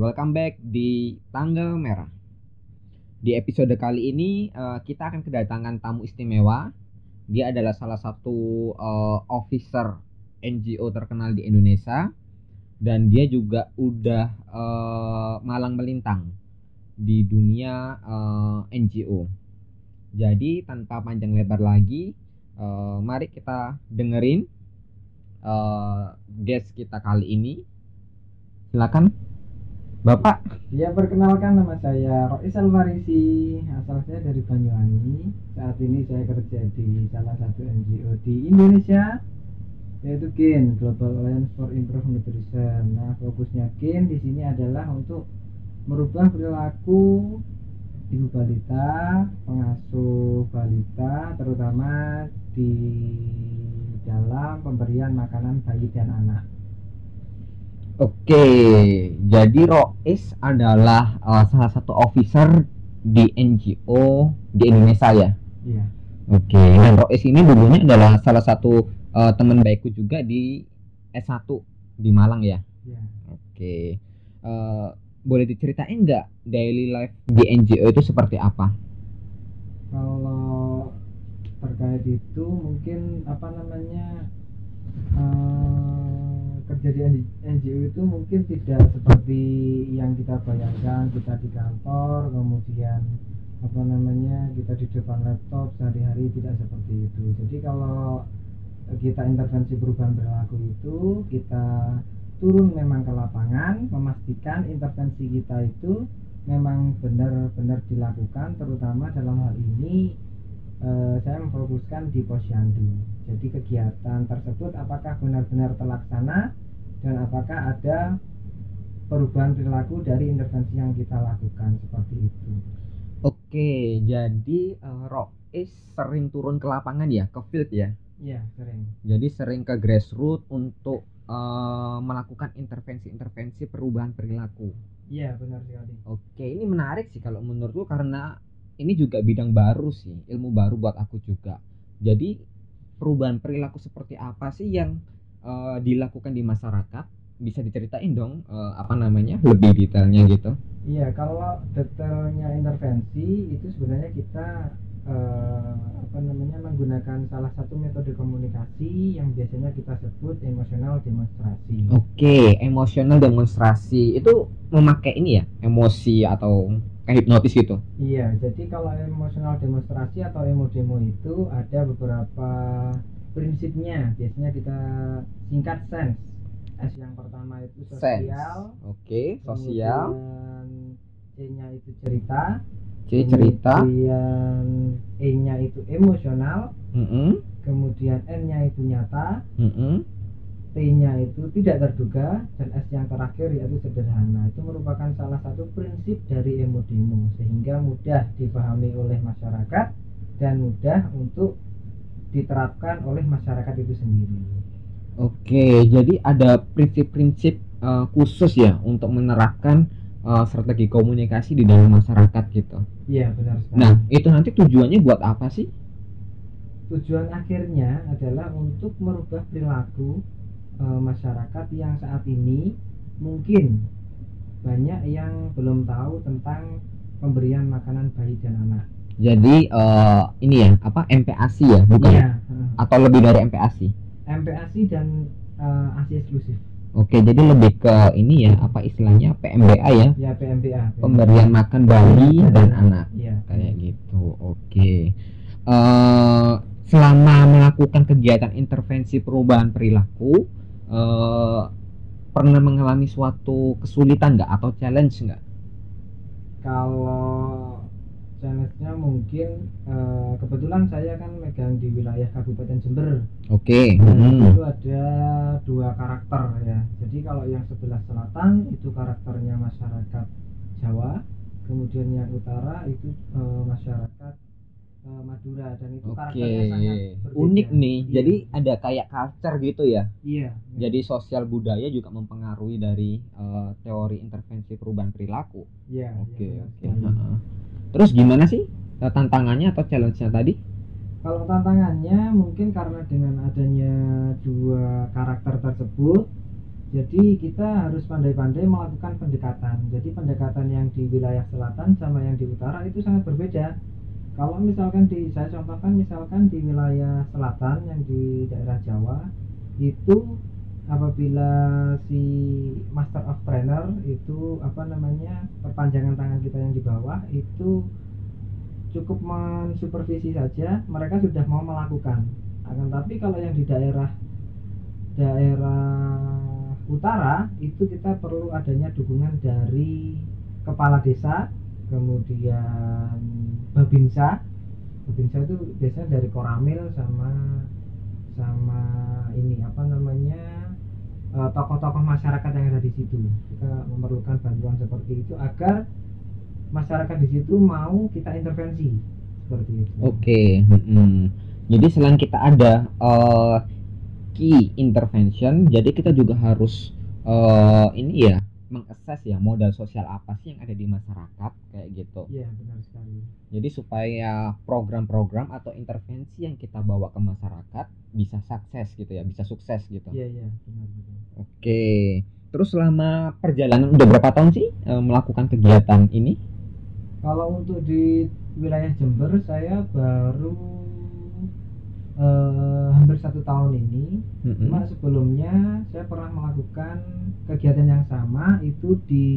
Welcome back di Tanggal Merah. Di episode kali ini eh, kita akan kedatangan tamu istimewa. Dia adalah salah satu eh, officer NGO terkenal di Indonesia dan dia juga udah eh, malang melintang di dunia eh, NGO. Jadi tanpa panjang lebar lagi, eh, mari kita dengerin eh, guest kita kali ini. Silakan, Bapak. Ya perkenalkan nama saya Rois Almarisi Asal saya dari Banyuwangi. Saat ini saya kerja di salah satu NGO di Indonesia Yaitu GIN Global Alliance for Improved Nutrition. Nah fokusnya GIN di sini adalah untuk merubah perilaku ibu balita, pengasuh balita terutama di dalam pemberian makanan bayi dan anak Oke, jadi Rois adalah uh, salah satu officer di NGO di Indonesia ya. Iya Oke, dan Rois ini dulunya adalah salah satu uh, teman baikku juga di S1 di Malang ya. Iya Oke, Uh, boleh diceritain nggak daily life di NGO itu seperti apa? kalau terkait itu mungkin apa namanya eh, kerja di NG- NGO itu mungkin tidak seperti yang kita bayangkan kita di kantor kemudian apa namanya kita di depan laptop sehari-hari tidak seperti itu. Jadi kalau kita intervensi perubahan perilaku itu kita turun memang ke lapangan memastikan intervensi kita itu memang benar-benar dilakukan terutama dalam hal ini eh, saya memfokuskan di posyandu. Jadi kegiatan tersebut apakah benar-benar terlaksana dan apakah ada perubahan perilaku dari intervensi yang kita lakukan seperti itu Oke, jadi uh, Rois sering turun ke lapangan ya, ke field ya. iya sering Jadi sering ke grassroots untuk eh, melakukan intervensi-intervensi perubahan perilaku. iya benar sekali Oke, ini menarik sih kalau menurutku karena ini juga bidang baru sih, ilmu baru buat aku juga. Jadi perubahan perilaku seperti apa sih yang eh, dilakukan di masyarakat? Bisa diceritain dong eh, apa namanya lebih detailnya gitu. Iya, kalau detailnya intervensi itu sebenarnya kita eh, apa namanya menggunakan salah satu metode komunikasi yang biasanya kita sebut emosional demonstrasi. Oke, emosional demonstrasi itu memakai ini ya, emosi atau kayak hipnotis gitu. Iya, jadi kalau emosional demonstrasi atau emo demo itu ada beberapa prinsipnya. Biasanya kita singkat sense. S yang pertama itu sosial, Oke, sosial, kemudian C-nya itu cerita, C cerita, kemudian E-nya itu emosional, Mm-mm, kemudian N-nya itu nyata, mm-mm. T-nya itu tidak terduga, dan S yang terakhir yaitu sederhana. Itu merupakan salah satu prinsip dari emo demo sehingga mudah dipahami oleh masyarakat dan mudah untuk diterapkan oleh masyarakat itu sendiri. Oke, jadi ada prinsip-prinsip eh, khusus ya untuk menerapkan eh, strategi komunikasi di dalam masyarakat gitu. Iya benar sekali. Nah, itu nanti tujuannya buat apa sih? tujuan akhirnya adalah untuk merubah perilaku eh, masyarakat yang saat ini mungkin banyak yang belum tahu tentang pemberian makanan bayi dan anak. Jadi eh, ini ya apa MPASI ya, bukan? Iya, eh, Atau lebih dari MPASI? MPASI dan eh, ASI eksklusif. Oke, jadi lebih ke ini ya apa istilahnya PMBA ya, Ya PMBA. pemberian makan bayi dan anak Iya. kayak gitu. Oke. Eh selama melakukan kegiatan intervensi perubahan perilaku eh pernah mengalami suatu kesulitan nggak atau challenge nggak? Kalau challenge-nya mungkin eh, kebetulan saya kan megang di wilayah Kabupaten Jember. Oke. Dan hmm. itu ada dua karakter ya. Jadi kalau yang sebelah selatan itu karakternya masyarakat Jawa, kemudian yang utara itu eh, masyarakat eh, Madura dan itu Oke. karakternya sangat berbeda. Unik nih. Iya. Jadi ada kayak culture gitu ya. iya. Jadi sosial budaya juga mempengaruhi dari eh, teori intervensi perubahan perilaku. Iya. Oke, iya, oke. benar sekali. Terus gimana sih eh, tantangannya atau challenge-nya tadi? Kalau tantangannya mungkin karena dengan adanya dua karakter tersebut Jadi kita harus pandai-pandai melakukan pendekatan. Jadi pendekatan yang di wilayah selatan sama yang di utara itu sangat berbeda. Kalau misalkan di saya contohkan misalkan di wilayah selatan yang di daerah Jawa itu apabila si master of trainer itu apa namanya perpanjangan tangan kita yang di bawah itu cukup mensupervisi saja mereka sudah mau melakukan. Akan tapi kalau yang di daerah daerah utara itu kita perlu adanya dukungan dari kepala desa kemudian babinsa. Babinsa itu biasanya dari koramil sama sama ini apa namanya tokoh-tokoh masyarakat yang ada di situ. Kita memerlukan bantuan seperti itu agar masyarakat di situ mau kita intervensi seperti itu. Oke, okay. hmm. jadi selain kita ada uh, key intervention, jadi kita juga harus uh, ini ya mengakses ya modal sosial apa sih yang ada di masyarakat kayak gitu. Iya benar sekali. Jadi supaya program-program atau intervensi yang kita bawa ke masyarakat bisa sukses gitu ya, bisa sukses gitu. Iya iya benar benar. Oke, terus selama perjalanan udah berapa tahun sih e, melakukan kegiatan ini? Kalau untuk di wilayah Jember saya baru uh, hampir satu tahun ini mm-hmm. cuma sebelumnya saya pernah melakukan kegiatan yang sama itu di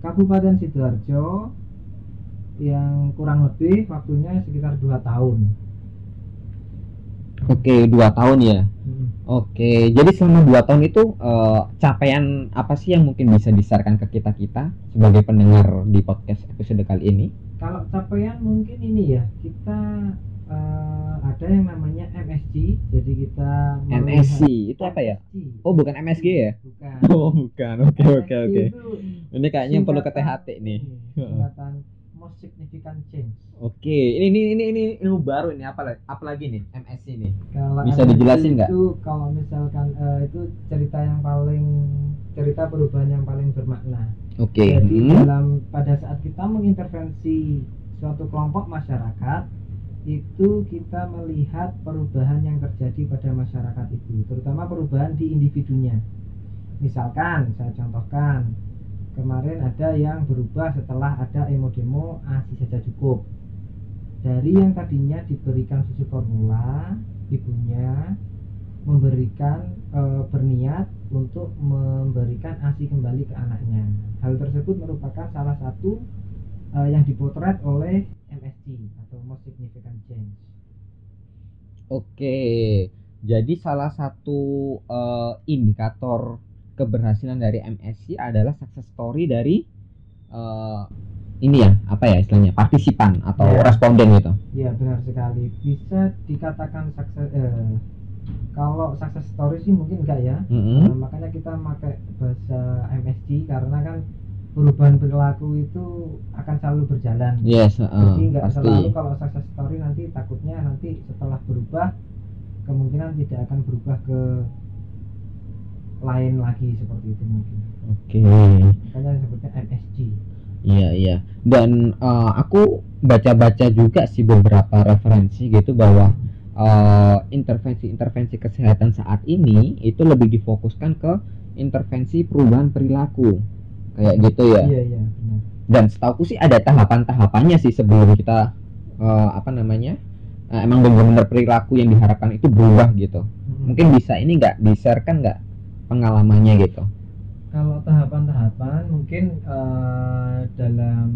Kabupaten sidoarjo yang kurang lebih waktunya sekitar dua tahun Oke, dua tahun ya. Hmm. Oke, jadi selama dua tahun itu uh, capaian apa sih yang mungkin bisa disarankan ke kita kita sebagai pendengar di podcast episode kali ini? Kalau capaian mungkin ini ya kita uh, ada yang namanya MSG jadi kita MSG itu apa ya? Oh bukan MSG ya? Bukan. Oh bukan. Oke oke oke. ini kayaknya perlu ke THT nih. singkatan most significant change. Oke ini ini ini ini ilmu baru ini apa apa lagi nih MSG ini kalau bisa MSC dijelasin nggak? itu kalau misalkan uh, itu cerita yang paling cerita perubahan yang paling bermakna. Oke. Okay. jadi hmm. dalam pada saat kita mengintervensi suatu kelompok masyarakat itu kita melihat perubahan yang terjadi pada masyarakat itu, terutama perubahan di individunya. Misalkan, saya contohkan, kemarin ada yang berubah setelah ada emo demo ASI saja cukup. Dari yang tadinya diberikan susu formula, ibunya memberikan e, berniat untuk memberikan ASI kembali ke anaknya. Hal tersebut merupakan salah satu e, yang dipotret oleh MSC atau most significant change. Oke, jadi salah satu uh, indikator keberhasilan dari MSC adalah success story dari uh, ini ya apa ya istilahnya partisipan atau ya. responden gitu. Iya benar sekali. Bisa dikatakan sukses. Eh, kalau success story sih mungkin enggak ya. Mm -hmm. nah, makanya kita pakai bahasa MSC karena kan perubahan perilaku itu akan selalu berjalan. Yes, uh, Jadi nggak selalu kalau success story nanti takutnya nanti setelah berubah kemungkinan tidak akan berubah ke lain lagi seperti itu mungkin. Oke. Okay. Makanya sebutnya MSG. Iya iya. Dan uh, aku baca-baca juga sih beberapa referensi gitu bahwa intervensi-intervensi uh, kesehatan saat ini itu lebih difokuskan ke intervensi perubahan perilaku kayak gitu ya iya iya benar. dan setahu sih ada tahapan-tahapannya sih sebelum kita uh, apa namanya uh, emang benar-benar perilaku yang diharapkan itu berubah gitu hmm. mungkin bisa ini nggak diserkan nggak pengalamannya gitu kalau tahapan-tahapan mungkin uh, dalam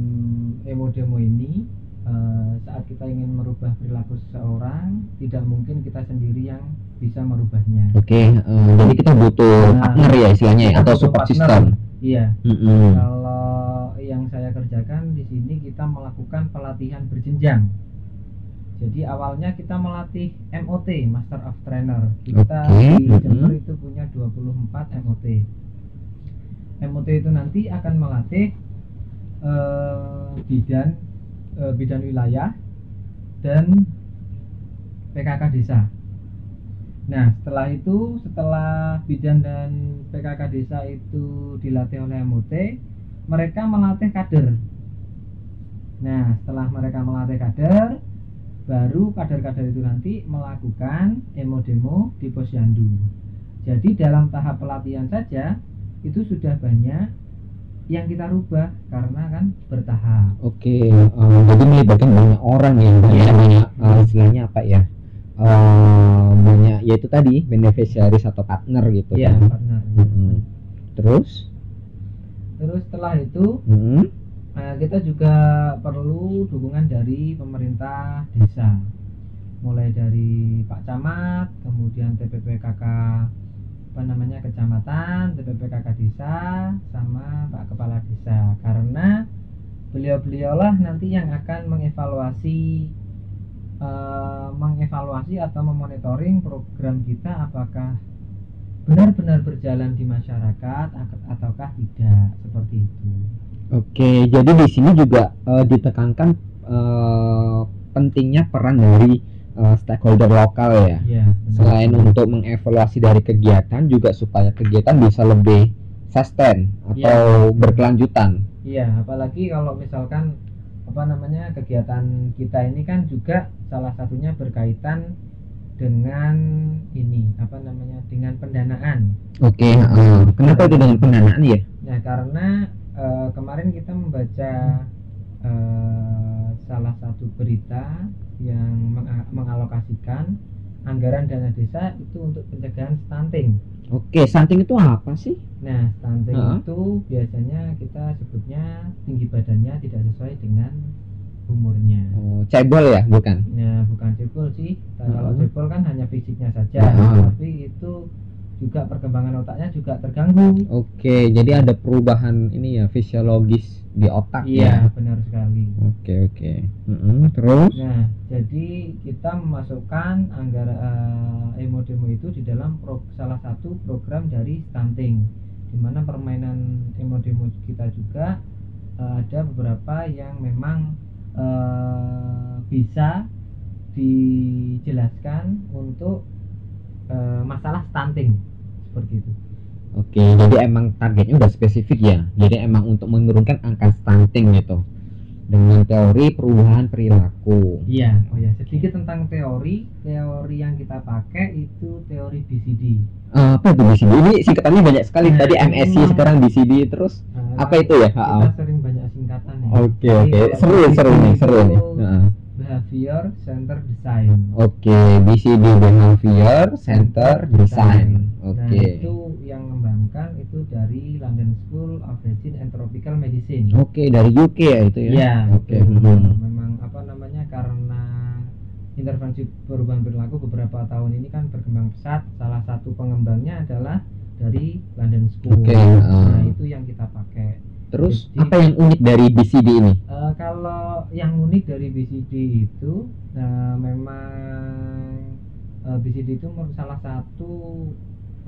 emo demo ini uh, saat kita ingin merubah perilaku seseorang tidak mungkin kita sendiri yang bisa merubahnya oke okay, uh, jadi kita butuh nah, partner ya istilahnya ya, atau support partner. system Iya. Mm-hmm. Kalau yang saya kerjakan di sini kita melakukan pelatihan berjenjang. Jadi awalnya kita melatih MOT, Master of Trainer. Kita okay. di Jember mm-hmm. itu punya 24 MOT. MOT itu nanti akan melatih uh, bidan uh, bidan wilayah dan PKK desa. Nah, setelah itu, setelah bidan dan PKK desa itu dilatih oleh MUT, mereka melatih kader. Nah, setelah mereka melatih kader, baru kader-kader itu nanti melakukan emo demo di posyandu. Jadi dalam tahap pelatihan saja itu sudah banyak yang kita rubah karena kan bertahap. Oke, eh, jadi melibatkan banyak orang ya, banyak Iya. banyak eh, istilahnya apa ya? Eh, ya itu tadi beneficiaries atau partner gitu Iya, kan. partner. Mm-mm. Terus, Terus setelah itu mm, eh, kita juga perlu dukungan dari pemerintah desa. Mulai dari Pak Camat, kemudian TPPKK apa namanya kecamatan, TPPKK desa sama Pak Kepala Desa karena beliau-beliaulah nanti yang akan mengevaluasi eh, mengevaluasi atau memonitoring program kita apakah benar-benar berjalan di masyarakat ak- ataukah tidak seperti itu. oke, jadi di sini juga eh, ditekankan eh, pentingnya peran dari eh, stakeholder lokal ya. Benar. Selain untuk mengevaluasi dari kegiatan juga supaya kegiatan bisa lebih sustain atau berkelanjutan. Iya, apalagi kalau misalkan apa namanya kegiatan kita ini kan juga salah satunya berkaitan dengan ini apa namanya dengan pendanaan. Oke, eh, kenapa itu dengan pendanaan ya? Nah, karena eh, kemarin kita membaca eh, salah satu berita yang menga- mengalokasikan anggaran dana desa itu untuk pencegahan stunting. Oke, stunting itu apa sih? Nah, stunting Heeh. itu biasanya kita sebutnya tinggi badannya tidak sesuai dengan umurnya. Oh, cebol ya, bukan? Nah, bukan cebol sih. Nah, Kalau Heeh. cebol kan hanya fisiknya saja, Heeh. tapi itu juga perkembangan otaknya juga terganggu. Oke, jadi ada perubahan ini ya fisiologis di otak Iya, ya. benar sekali. Oke, oke. Mm-mm, terus? Nah, jadi kita memasukkan anggaran eh, emo-demo itu di dalam pro- salah satu program dari stunting, di mana permainan emo-demo kita juga eh, ada beberapa yang memang eh, bisa dijelaskan untuk eh, masalah stunting seperti itu. Oke, jadi emang targetnya udah spesifik ya. Jadi emang untuk menurunkan angka stunting gitu. Dengan teori perubahan perilaku. Iya, oh ya sedikit tentang teori. Teori yang kita pakai itu teori BCD. Eh, apa itu BCD? Ini singkatannya banyak sekali. Nah, Tadi MSc, memang- sekarang BCD terus Nah, apa itu ya? Kita sering banyak singkatan ya. Oke, oke. kalau Seru, BCD seru nih, seru nih. Heeh. Behavior Center Design. Oke, BCD Behavior Center Design. Nah, Oke. itu yang mengembangkan itu dari London School of Hygiene and Tropical Medicine. Oke, dari UK ya itu ya. Iya, Oke. betul. hmm. Memang apa namanya karena intervensi perubahan perilaku beberapa tahun ini kan berkembang pesat. Salah satu pengembangnya adalah dari London School. Oke, Nah, uh. itu yang kita pakai. Terus Jadi- apa yang unik dari BCD ini? Eh, kalau yang unik dari BCD itu, nah, memang eh, BCD itu salah satu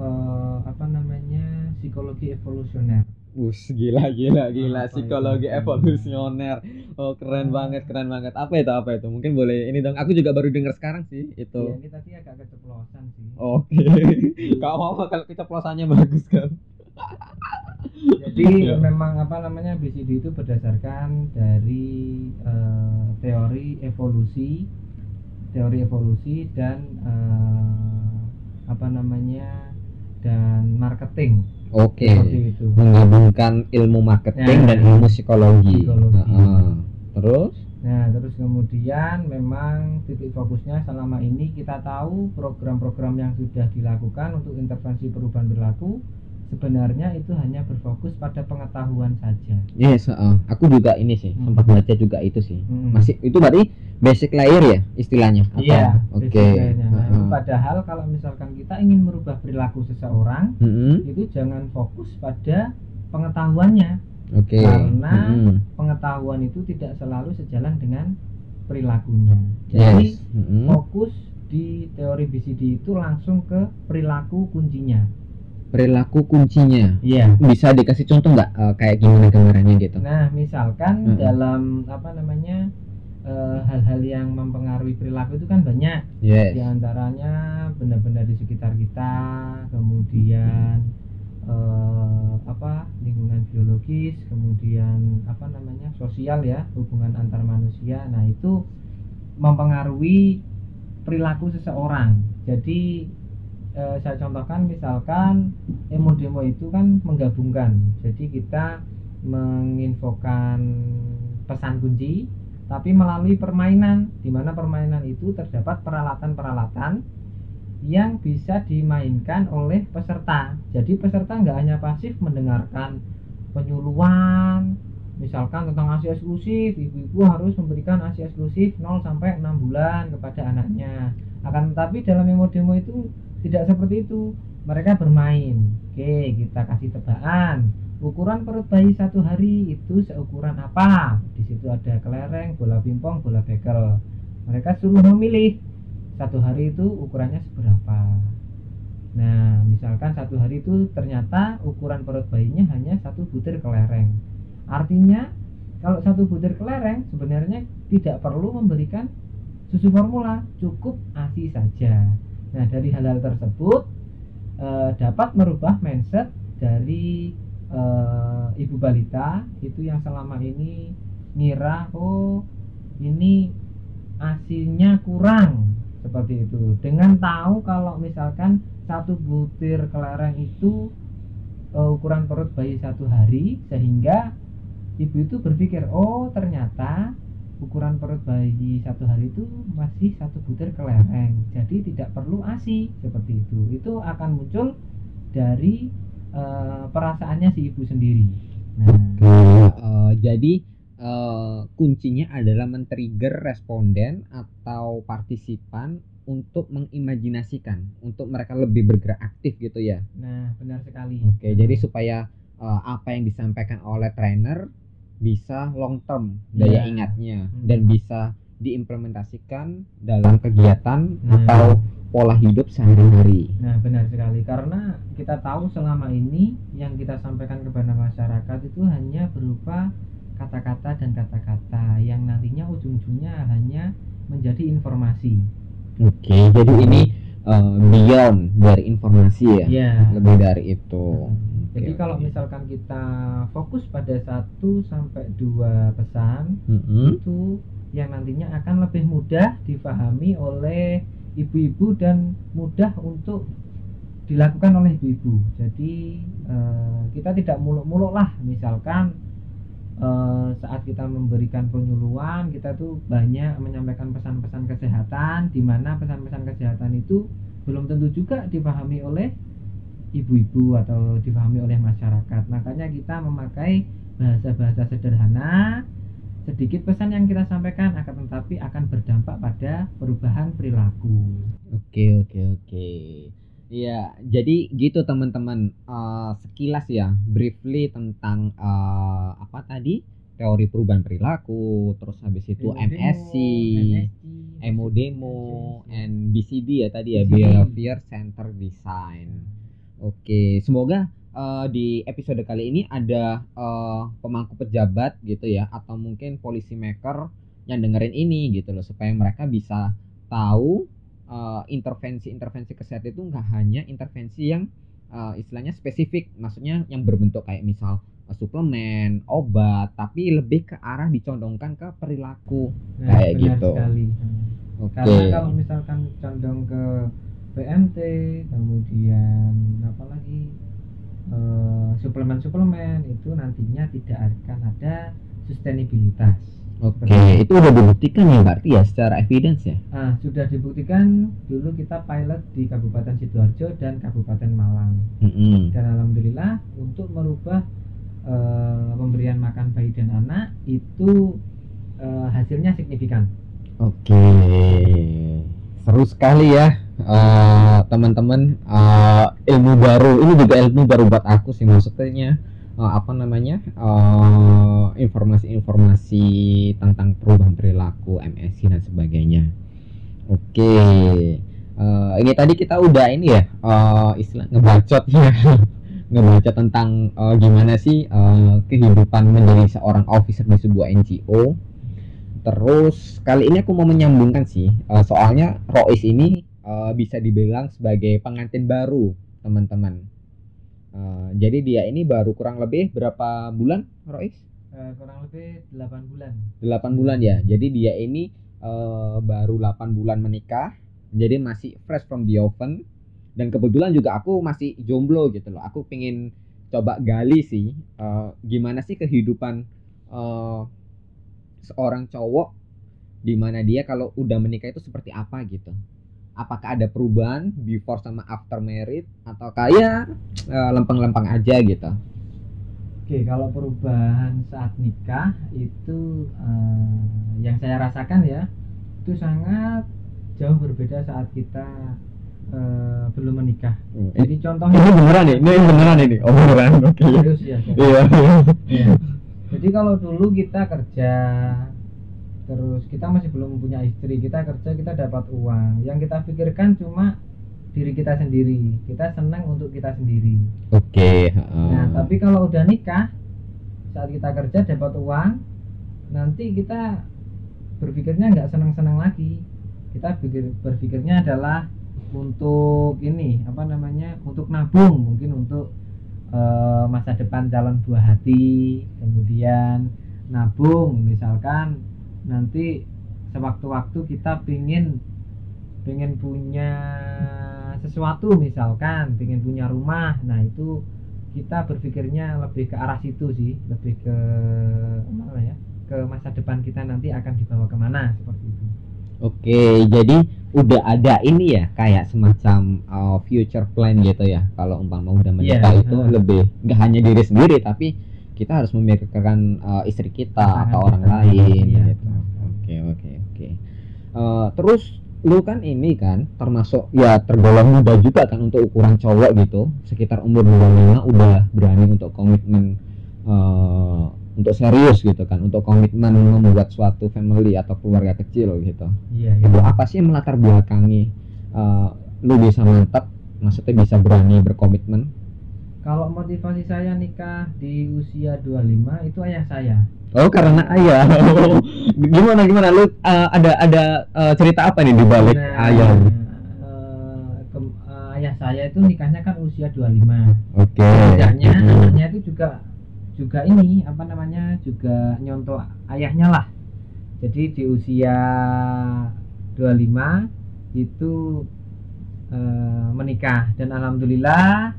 eh, apa namanya psikologi evolusioner. Us, gila gila gila Apa psikologi itu? evolusioner. Oh, keren banget, keren banget. Apa itu? Apa itu? Mungkin boleh ini dong. Aku juga baru dengar sekarang sih Iya, itu. ini tadi agak keceplosan sih. Oke. Gak apa-apa kalau kita plosannya bagus kan. Jadi Iya. memang apa namanya BCD itu berdasarkan dari eh, teori evolusi, teori evolusi dan eh, apa namanya dan marketing Oke. itu. Menggabungkan ilmu marketing Nah, dan ilmu psikologi. psikologi. Heeh. Terus? Nah, terus kemudian memang titik fokusnya selama ini kita tahu program-program yang sudah dilakukan untuk intervensi perubahan perilaku sebenarnya itu hanya berfokus pada pengetahuan saja. Yes, heeh. aku juga ini sih Hmm. sempat baca juga itu sih. Hmm. Masih itu berarti basic layer ya istilahnya? Iya, Oke. basicnya. Nah, itu Heeh. padahal kalau misalkan kita ingin merubah perilaku seseorang, Mm-mm. itu jangan fokus pada pengetahuannya. Oke. Karena Mm-mm. Pengetahuan itu tidak selalu sejalan dengan perilakunya. Jadi Yes. Mm-mm. fokus di teori BCD itu langsung ke perilaku kuncinya. Perilaku kuncinya. Iya. Bisa dikasih contoh nggak eh, kayak gimana gambarannya gitu? Nah, misalkan Mm-mm. dalam apa namanya eh, hal-hal yang mempengaruhi perilaku itu kan banyak. Yes. Di antaranya benda-benda di sekitar kita, kemudian eh, apa lingkungan biologis, kemudian apa namanya sosial ya, hubungan antar manusia. Nah itu mempengaruhi perilaku seseorang. Jadi eh, saya contohkan misalkan emo demo itu kan menggabungkan. Jadi kita menginfokan pesan kunci tapi melalui permainan di mana permainan itu terdapat peralatan-peralatan yang bisa dimainkan oleh peserta. Jadi peserta nggak hanya pasif mendengarkan penyuluhan misalkan tentang ASI eksklusif ibu-ibu harus memberikan ASI eksklusif 0 sampai 6 bulan kepada anaknya. Akan tetapi dalam memo demo itu tidak seperti itu. Mereka bermain. Oke kita kasih tebakan. Ukuran perut bayi satu hari itu seukuran apa? Di situ ada kelereng bola pimpong bola bekel. Mereka suruh memilih. Satu hari itu ukurannya seberapa? Nah, misalkan satu hari itu ternyata ukuran perut bayinya hanya satu butir kelereng. Artinya, kalau satu butir kelereng sebenarnya tidak perlu memberikan susu formula, cukup ASI saja. Nah, dari hal-hal tersebut e, dapat merubah mindset dari e, ibu balita itu yang selama ini ngira, oh ini asinya kurang seperti itu. Dengan tahu kalau misalkan satu butir kelereng itu uh, ukuran perut bayi satu hari sehingga ibu itu berpikir oh ternyata ukuran perut bayi satu hari itu masih satu butir kelereng jadi tidak perlu asi seperti itu itu akan muncul dari uh, perasaannya si ibu sendiri nah uh, jadi uh, kuncinya adalah men-trigger responden atau partisipan untuk mengimajinasikan, untuk mereka lebih bergerak aktif gitu ya. Nah, benar sekali. Oke, hmm. jadi supaya uh, apa yang disampaikan oleh trainer bisa long term daya yeah. ingatnya hmm. dan bisa diimplementasikan dalam kegiatan nah. atau pola hidup sehari-hari. Nah, benar sekali karena kita tahu selama ini yang kita sampaikan kepada masyarakat itu hanya berupa kata-kata dan kata-kata yang nantinya ujung-ujungnya hanya menjadi informasi Oke, okay, jadi ini uh, beyond dari informasi ya, yeah. lebih dari itu. Jadi okay, kalau misalkan kita fokus pada satu sampai dua pesan mm-hmm. itu yang nantinya akan lebih mudah difahami oleh ibu-ibu dan mudah untuk dilakukan oleh ibu-ibu. Jadi uh, kita tidak muluk-muluk lah, misalkan Eh, saat kita memberikan penyuluhan kita tuh banyak menyampaikan pesan-pesan kesehatan di mana pesan-pesan kesehatan itu belum tentu juga dipahami oleh ibu-ibu atau dipahami oleh masyarakat. Makanya kita memakai bahasa-bahasa sederhana sedikit pesan yang kita sampaikan akan tetapi akan berdampak pada perubahan perilaku. Oke oke oke. Iya, jadi gitu teman-teman. Uh, sekilas ya, briefly tentang uh, apa tadi? Teori perubahan perilaku, terus habis itu MSC, MSC demo, and BCD ya tadi ya, Behavior Center Design. Oke, semoga uh, di episode kali ini ada uh, pemangku pejabat gitu ya, atau mungkin policy maker yang dengerin ini gitu loh, supaya mereka bisa tahu uh, intervensi-intervensi kesehatan itu nggak hanya intervensi yang uh, istilahnya spesifik, maksudnya yang berbentuk kayak misal uh, suplemen, obat, tapi lebih ke arah dicondongkan ke perilaku nah, kayak gitu. Sekali. Okay. Karena kalau misalkan condong ke PMT, kemudian apa lagi suplemen-suplemen itu nantinya tidak akan ada sustainabilitas Oke, okay. itu udah dibuktikan ya berarti ya secara evidence ya? Ah, sudah dibuktikan dulu kita pilot di Kabupaten Sidoarjo dan Kabupaten Malang. Mm -hmm. Dan alhamdulillah untuk merubah uh, pemberian makan bayi dan anak itu uh, hasilnya signifikan. Oke, okay. seru sekali ya teman-teman uh, ilmu baru. Ini juga ilmu baru buat aku sih maksudnya uh, apa namanya informasi-informasi tentang perubahan perilaku MSC dan sebagainya. Oke, okay. uh, ini tadi kita udah ini ya uh, istilah ngebacot ya, ngebacot tentang uh, gimana sih uh, kehidupan menjadi seorang officer di sebuah NGO. Terus kali ini aku mau menyambungkan sih, uh, soalnya Rois ini uh, bisa dibilang sebagai pengantin baru teman-teman Uh, jadi dia ini baru kurang lebih berapa bulan, Rois? Uh, kurang lebih 8 bulan. 8 bulan ya. Jadi dia ini uh, baru 8 bulan menikah. Jadi masih fresh from the oven. dan kebetulan juga aku masih jomblo gitu loh aku pengen coba gali sih eh, gimana sih kehidupan eh, seorang cowok di mana dia kalau udah menikah itu seperti apa gitu apakah ada perubahan before sama after married atau kayak eh, lempeng-lempeng aja gitu Oke, kalau perubahan saat nikah itu eh, yang saya rasakan ya itu sangat jauh berbeda saat kita eh, belum menikah. Jadi contohnya ini beneran nih ini beneran ini oh beneran oke serius ya. iya Iya. Jadi kalau dulu kita kerja terus kita masih belum punya istri, kita kerja kita dapat uang. Yang kita pikirkan cuma diri kita sendiri. Kita senang untuk kita sendiri. oke Nah, tapi kalau udah nikah, saat kita kerja dapat uang, nanti kita berpikirnya nggak senang-senang lagi. Kita pikir, berpikirnya adalah untuk ini apa namanya, untuk nabung, mungkin untuk eh, masa depan calon buah hati, kemudian nabung, misalkan nanti sewaktu-waktu kita pingin pengen punya sesuatu misalkan pengen punya rumah nah itu kita berpikirnya lebih ke arah situ sih lebih ke mana ya ke masa depan kita nanti akan dibawa ke mana seperti itu Oke, jadi udah ada ini ya kayak semacam uh, future plan gitu ya. Kalau umpama udah menikah Iya, itu lebih nggak hanya diri sendiri tapi kita harus memikirkan uh, istri kita Pasangan atau orang lain Iya, gitu. Oke, oke, oke. Uh, terus lu kan ini kan termasuk ya tergolong muda juga kan untuk ukuran cowok gitu. Sekitar umur 25 udah berani untuk komitmen uh, untuk serius gitu kan, untuk komitmen membuat suatu family atau keluarga kecil gitu. Iya itu apa sih yang melatar belakangi eh, lu bisa mantap? Maksudnya bisa berani berkomitmen kalau motivasi saya nikah di usia 25 itu ayah saya. Oh karena ayah. Gimana gimana? Lu eh, ada ada eh, cerita apa nih di balik Nah, ayah? eh, ke- eh, ayah saya itu nikahnya kan usia 25 oke. Setidaknya Hmm. anaknya itu juga juga ini apa namanya juga nyontoh ayahnya lah. Jadi di usia 25 itu eh, menikah. Dan alhamdulillah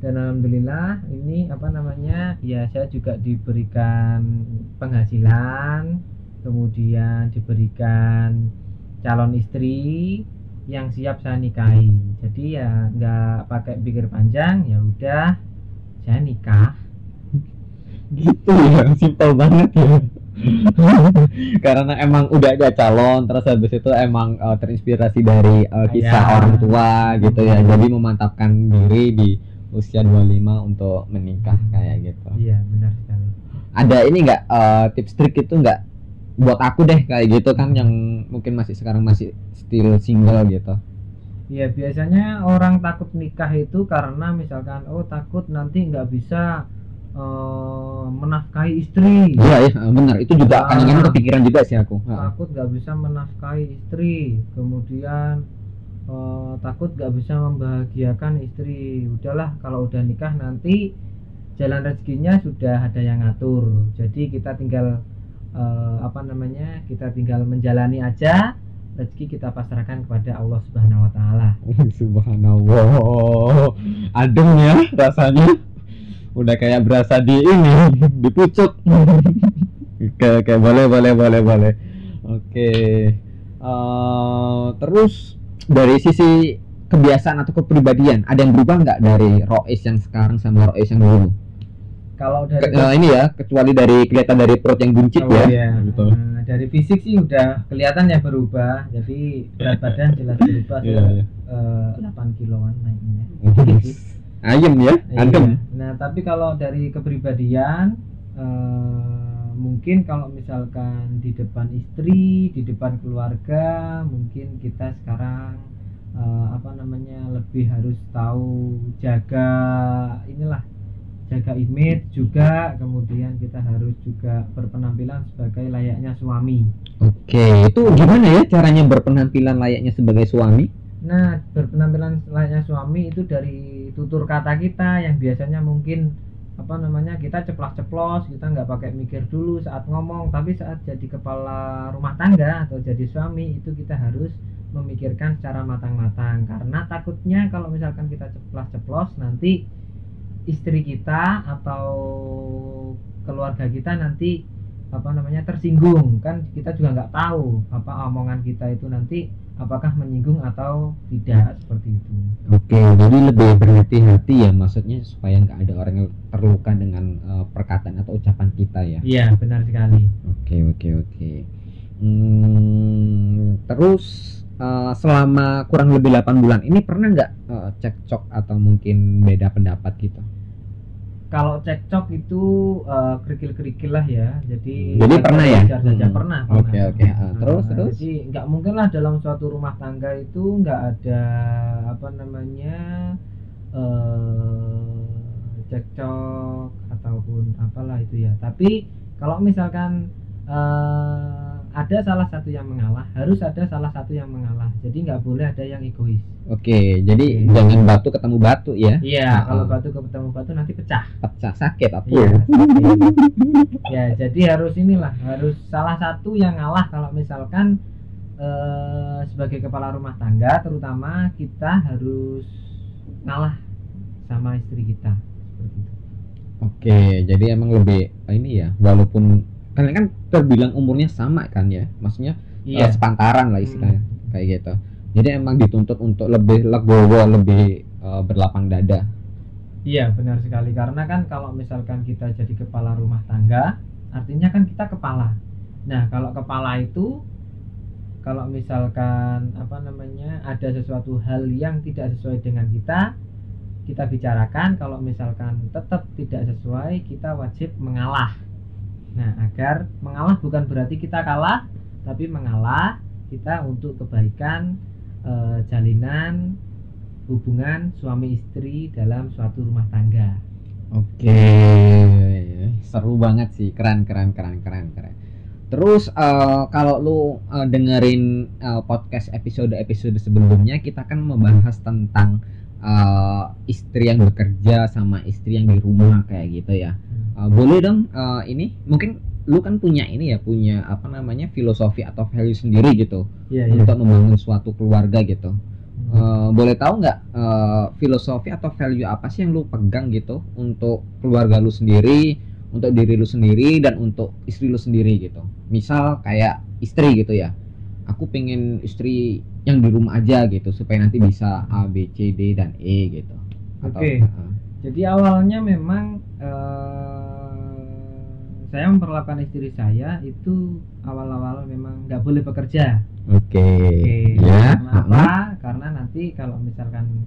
dan alhamdulillah ini apa namanya ya saya juga diberikan penghasilan kemudian diberikan calon istri yang siap saya nikahi. Jadi ya nggak pakai pikir panjang ya udah saya nikah. Gitu ya simpel banget ya. Karena emang udah ada calon terus habis itu emang eh, terinspirasi dari eh, kisah Ayah. orang tua gitu ya. Jadi memantapkan diri di usia 25 untuk menikah kayak gitu. Iya benar sekali. Ada ini nggak eh, tips trik itu nggak buat aku deh kayak gitu kan yang mungkin masih sekarang masih still single gitu? Ya biasanya orang takut nikah itu karena misalkan oh takut nanti nggak bisa eh, menafkahi istri. Iya iya benar. Itu juga Ah. kadang-kadang kepikiran juga sih aku. Takut nggak bisa menafkahi istri. Kemudian eh, takut nggak bisa membahagiakan istri. Udahlah kalau udah nikah nanti jalan rezekinya sudah ada yang ngatur. Jadi kita tinggal eh, apa namanya kita tinggal menjalani aja rezeki kita pasrahkan kepada Allah Subhanahu Wa Taala. Subhanallah. Adem ya rasanya. Udah kayak berasa di ini di pucuk oke oke boleh boleh boleh boleh. Oke. Eh, terus dari sisi kebiasaan atau kepribadian ada yang berubah nggak dari Rois yang sekarang sama Rois yang dulu kalau Ke- dari eh, ini ya kecuali dari kelihatan dari perut yang buncit Oh, ya iya. gitu. Nah, dari fisik sih udah kelihatan ya berubah jadi berat badan jelas berubah Iya, iya. eh, 8 kiloan naiknya ayem ya adem Iya. Nah, tapi kalau dari kepribadian eh, mungkin kalau misalkan di depan istri, di depan keluarga, mungkin kita sekarang eh, apa namanya lebih harus tahu jaga inilah jaga image juga, kemudian kita harus juga berpenampilan sebagai layaknya suami. Oke, itu gimana ya caranya berpenampilan layaknya sebagai suami? Nah, berpenampilan layaknya suami itu dari tutur kata kita yang biasanya mungkin apa namanya kita ceplas-ceplos, kita nggak pakai mikir dulu saat ngomong, tapi saat jadi kepala rumah tangga atau jadi suami itu kita harus memikirkan secara matang-matang. Karena takutnya kalau misalkan kita ceplos-ceplos nanti istri kita atau keluarga kita nanti apa namanya tersinggung kan kita juga nggak tahu apa omongan kita itu nanti apakah menyinggung atau tidak seperti itu. Oke, jadi lebih berhati-hati ya maksudnya supaya nggak ada orang yang terluka dengan uh, perkataan atau ucapan kita ya. Iya benar sekali. Oke oke oke. Hmm, terus uh, selama kurang lebih 8 bulan ini pernah nggak uh, cekcok atau mungkin beda pendapat gitu? Kalau cekcok itu uh, kerikil-kerikil lah ya. Jadi jadi pernah ya? saja hmm. pernah oke oke. Okay, okay. uh, terus nah, terus? jadi nggak mungkin lah dalam suatu rumah tangga itu nggak ada apa namanya uh, cekcok ataupun apalah itu ya. Tapi kalau misalkan uh, ada salah satu yang mengalah harus ada salah satu yang mengalah. Jadi nggak boleh ada yang egois. Oke jadi oke. jangan batu ketemu batu ya. Iya nah, kalau batu ketemu batu nanti pecah. Pecah sakit apa ya, ya jadi harus inilah harus salah satu yang ngalah. Kalau misalkan eh, sebagai kepala rumah tangga terutama kita harus ngalah sama istri kita. Seperti itu. Oke jadi emang lebih ini ya walaupun kalian kan terbilang umurnya sama kan ya. Maksudnya iya. uh, sepantaran lah istilahnya hmm. kayak gitu. Jadi emang dituntut untuk lebih legowo lebih uh, berlapang dada. Iya benar sekali. Karena kan kalau misalkan kita jadi kepala rumah tangga artinya kan kita kepala. Nah kalau kepala itu kalau misalkan apa namanya ada sesuatu hal yang tidak sesuai dengan kita kita bicarakan. Kalau misalkan tetap tidak sesuai kita wajib mengalah Nah, agar mengalah bukan berarti kita kalah, tapi mengalah kita untuk kebaikan e, jalinan hubungan suami istri dalam suatu rumah tangga. Oke, seru banget sih, keren keren keren keren keren. Terus uh, kalau lu uh, dengerin uh, podcast episode episode sebelumnya kita kan membahas tentang uh, istri yang bekerja sama istri yang di rumah kayak gitu ya uh, boleh dong uh, ini mungkin lu kan punya ini ya punya apa namanya filosofi atau value sendiri gitu yeah, iya. untuk yeah. membangun suatu keluarga gitu uh, boleh tahu nggak uh, filosofi atau value apa sih yang lu pegang gitu untuk keluarga lu sendiri untuk diri lu sendiri dan untuk istri lu sendiri gitu misal kayak istri gitu ya aku pengen istri yang di rumah aja gitu supaya nanti bisa A B C D dan E gitu oke okay. uh, jadi awalnya memang uh, saya memperlakukan istri saya itu awal-awal memang nggak boleh bekerja. Oke. Okay. Okay. Ya. Kenapa? Karena nanti kalau misalkan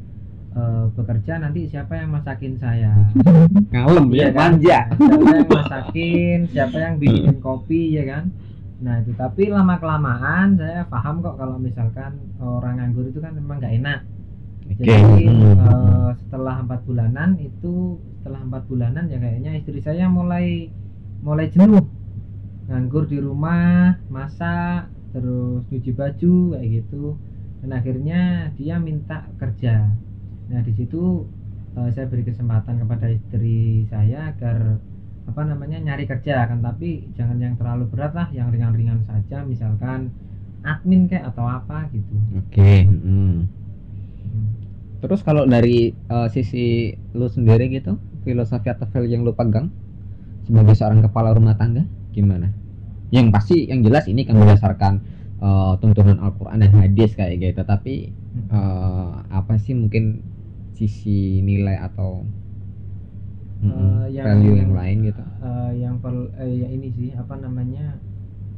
uh, bekerja nanti siapa yang masakin saya? Kalem ya, kan? manja. Siapa yang masakin? Siapa yang bikinin kopi ya kan? Nah itu tapi lama kelamaan saya paham kok kalau misalkan orang nganggur itu kan memang nggak enak. Okay. Jadi uh, setelah empat bulanan itu setelah empat bulanan ya kayaknya istri saya mulai mulai jenuh nganggur di rumah masak terus cuci baju kayak gitu dan akhirnya dia minta kerja nah di situ uh, saya beri kesempatan kepada istri saya agar apa namanya nyari kerja kan tapi jangan yang terlalu berat lah yang ringan-ringan saja misalkan admin kayak atau apa gitu oke okay. hmm. hmm. terus kalau dari uh, sisi lu sendiri gitu filosofi atau value yang lu pegang sebagai seorang kepala rumah tangga gimana? Yang pasti yang jelas ini kan berdasarkan uh, tuntunan Al-Qur'an dan hadis kayak gitu, tapi uh, apa sih mungkin sisi nilai atau uh, yang, value yang lain gitu? Uh, yang per, uh, ya ini sih apa namanya?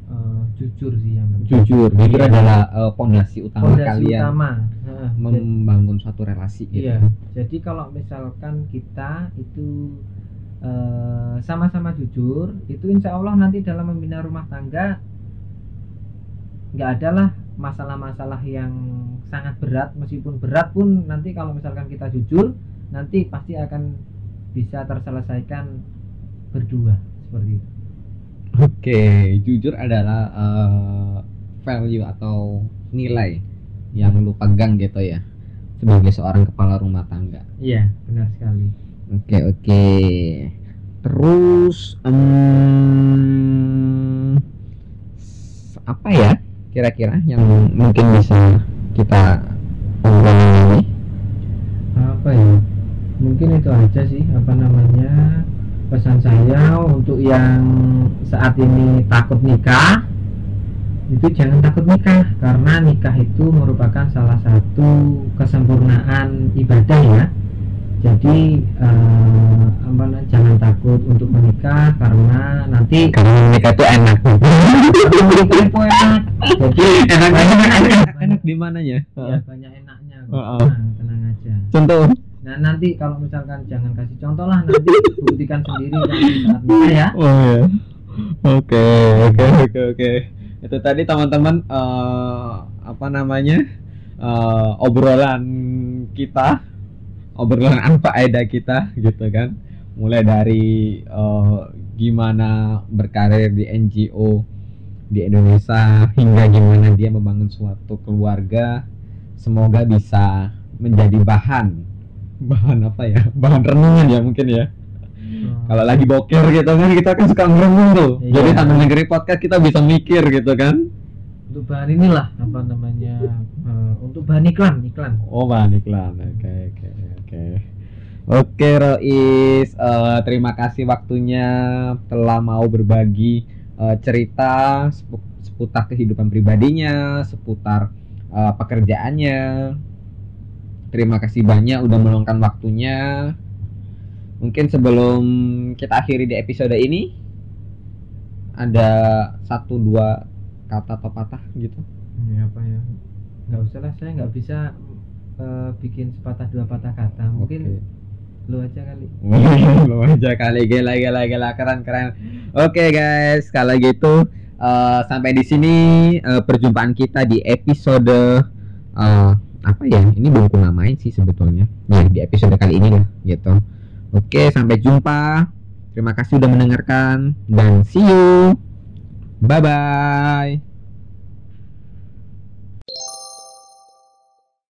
Uh, jujur sih yang jujur jujur iya. adalah pondasi uh, utama fondasi kalian utama. membangun suatu relasi gitu. Iya. Jadi kalau misalkan kita itu Eh, sama-sama jujur itu insya Allah nanti dalam membina rumah tangga nggak ada lah masalah-masalah yang sangat berat meskipun berat pun nanti kalau misalkan kita jujur nanti pasti akan bisa terselesaikan berdua seperti itu. Oke, jujur adalah uh, value atau nilai yang lu pegang gitu ya sebagai seorang kepala rumah tangga. Iya, benar sekali. Oke oke. Terus um, apa ya kira-kira yang mungkin bisa kita obrolin ini? Apa ya? Mungkin itu aja sih apa namanya pesan saya untuk yang saat ini takut nikah. Itu jangan takut nikah karena nikah itu merupakan salah satu kesempurnaan ibadah ya jadi eh, apa jangan takut untuk menikah karena nanti karena menikah itu enak menikah itu enak jadi enak banyak enak, enak di mananya ya banyak enaknya kok. Heeh. tenang, tenang aja contoh nah nanti kalau misalkan jangan kasih contoh lah nanti buktikan sendiri kan saat nikah ya Oh ya. Oke, oke, oke, oke. Itu tadi teman-teman eh, apa namanya? eh, obrolan kita, obrolan apa faedah kita gitu kan. Mulai dari eh, gimana berkarir di NGO di Indonesia hingga gimana dia membangun suatu keluarga. Semoga bisa menjadi bahan bahan apa ya? Bahan renungan ya mungkin ya kalau lagi boker gitu kan kita kan suka merenung tuh Iya. jadi sambil dengerin podcast kita bisa mikir gitu kan untuk bahan inilah apa namanya eh, untuk bahan iklan iklan oh bahan iklan oke oke oke. Oke Rois. Eh, terima kasih waktunya telah mau berbagi eh, cerita sepu- seputar kehidupan pribadinya seputar eh, pekerjaannya. Terima kasih banyak udah meluangkan waktunya. Mungkin sebelum kita akhiri di episode ini ada satu dua kata atau gitu? Ini apa ya. Nggak usah lah saya nggak bisa eh, bikin sepatah dua patah kata mungkin lu aja kali Lu aja kali gila gila gila keren keren. Oke guys, kalau gitu eh, sampai di sini eh, perjumpaan kita di episode eh, apa ya? Ini belum ku namain sih sebetulnya. Ya di episode kali ini lah gitu. Oke, sampai jumpa. Terima kasih udah mendengarkan dan see you. Bye bye.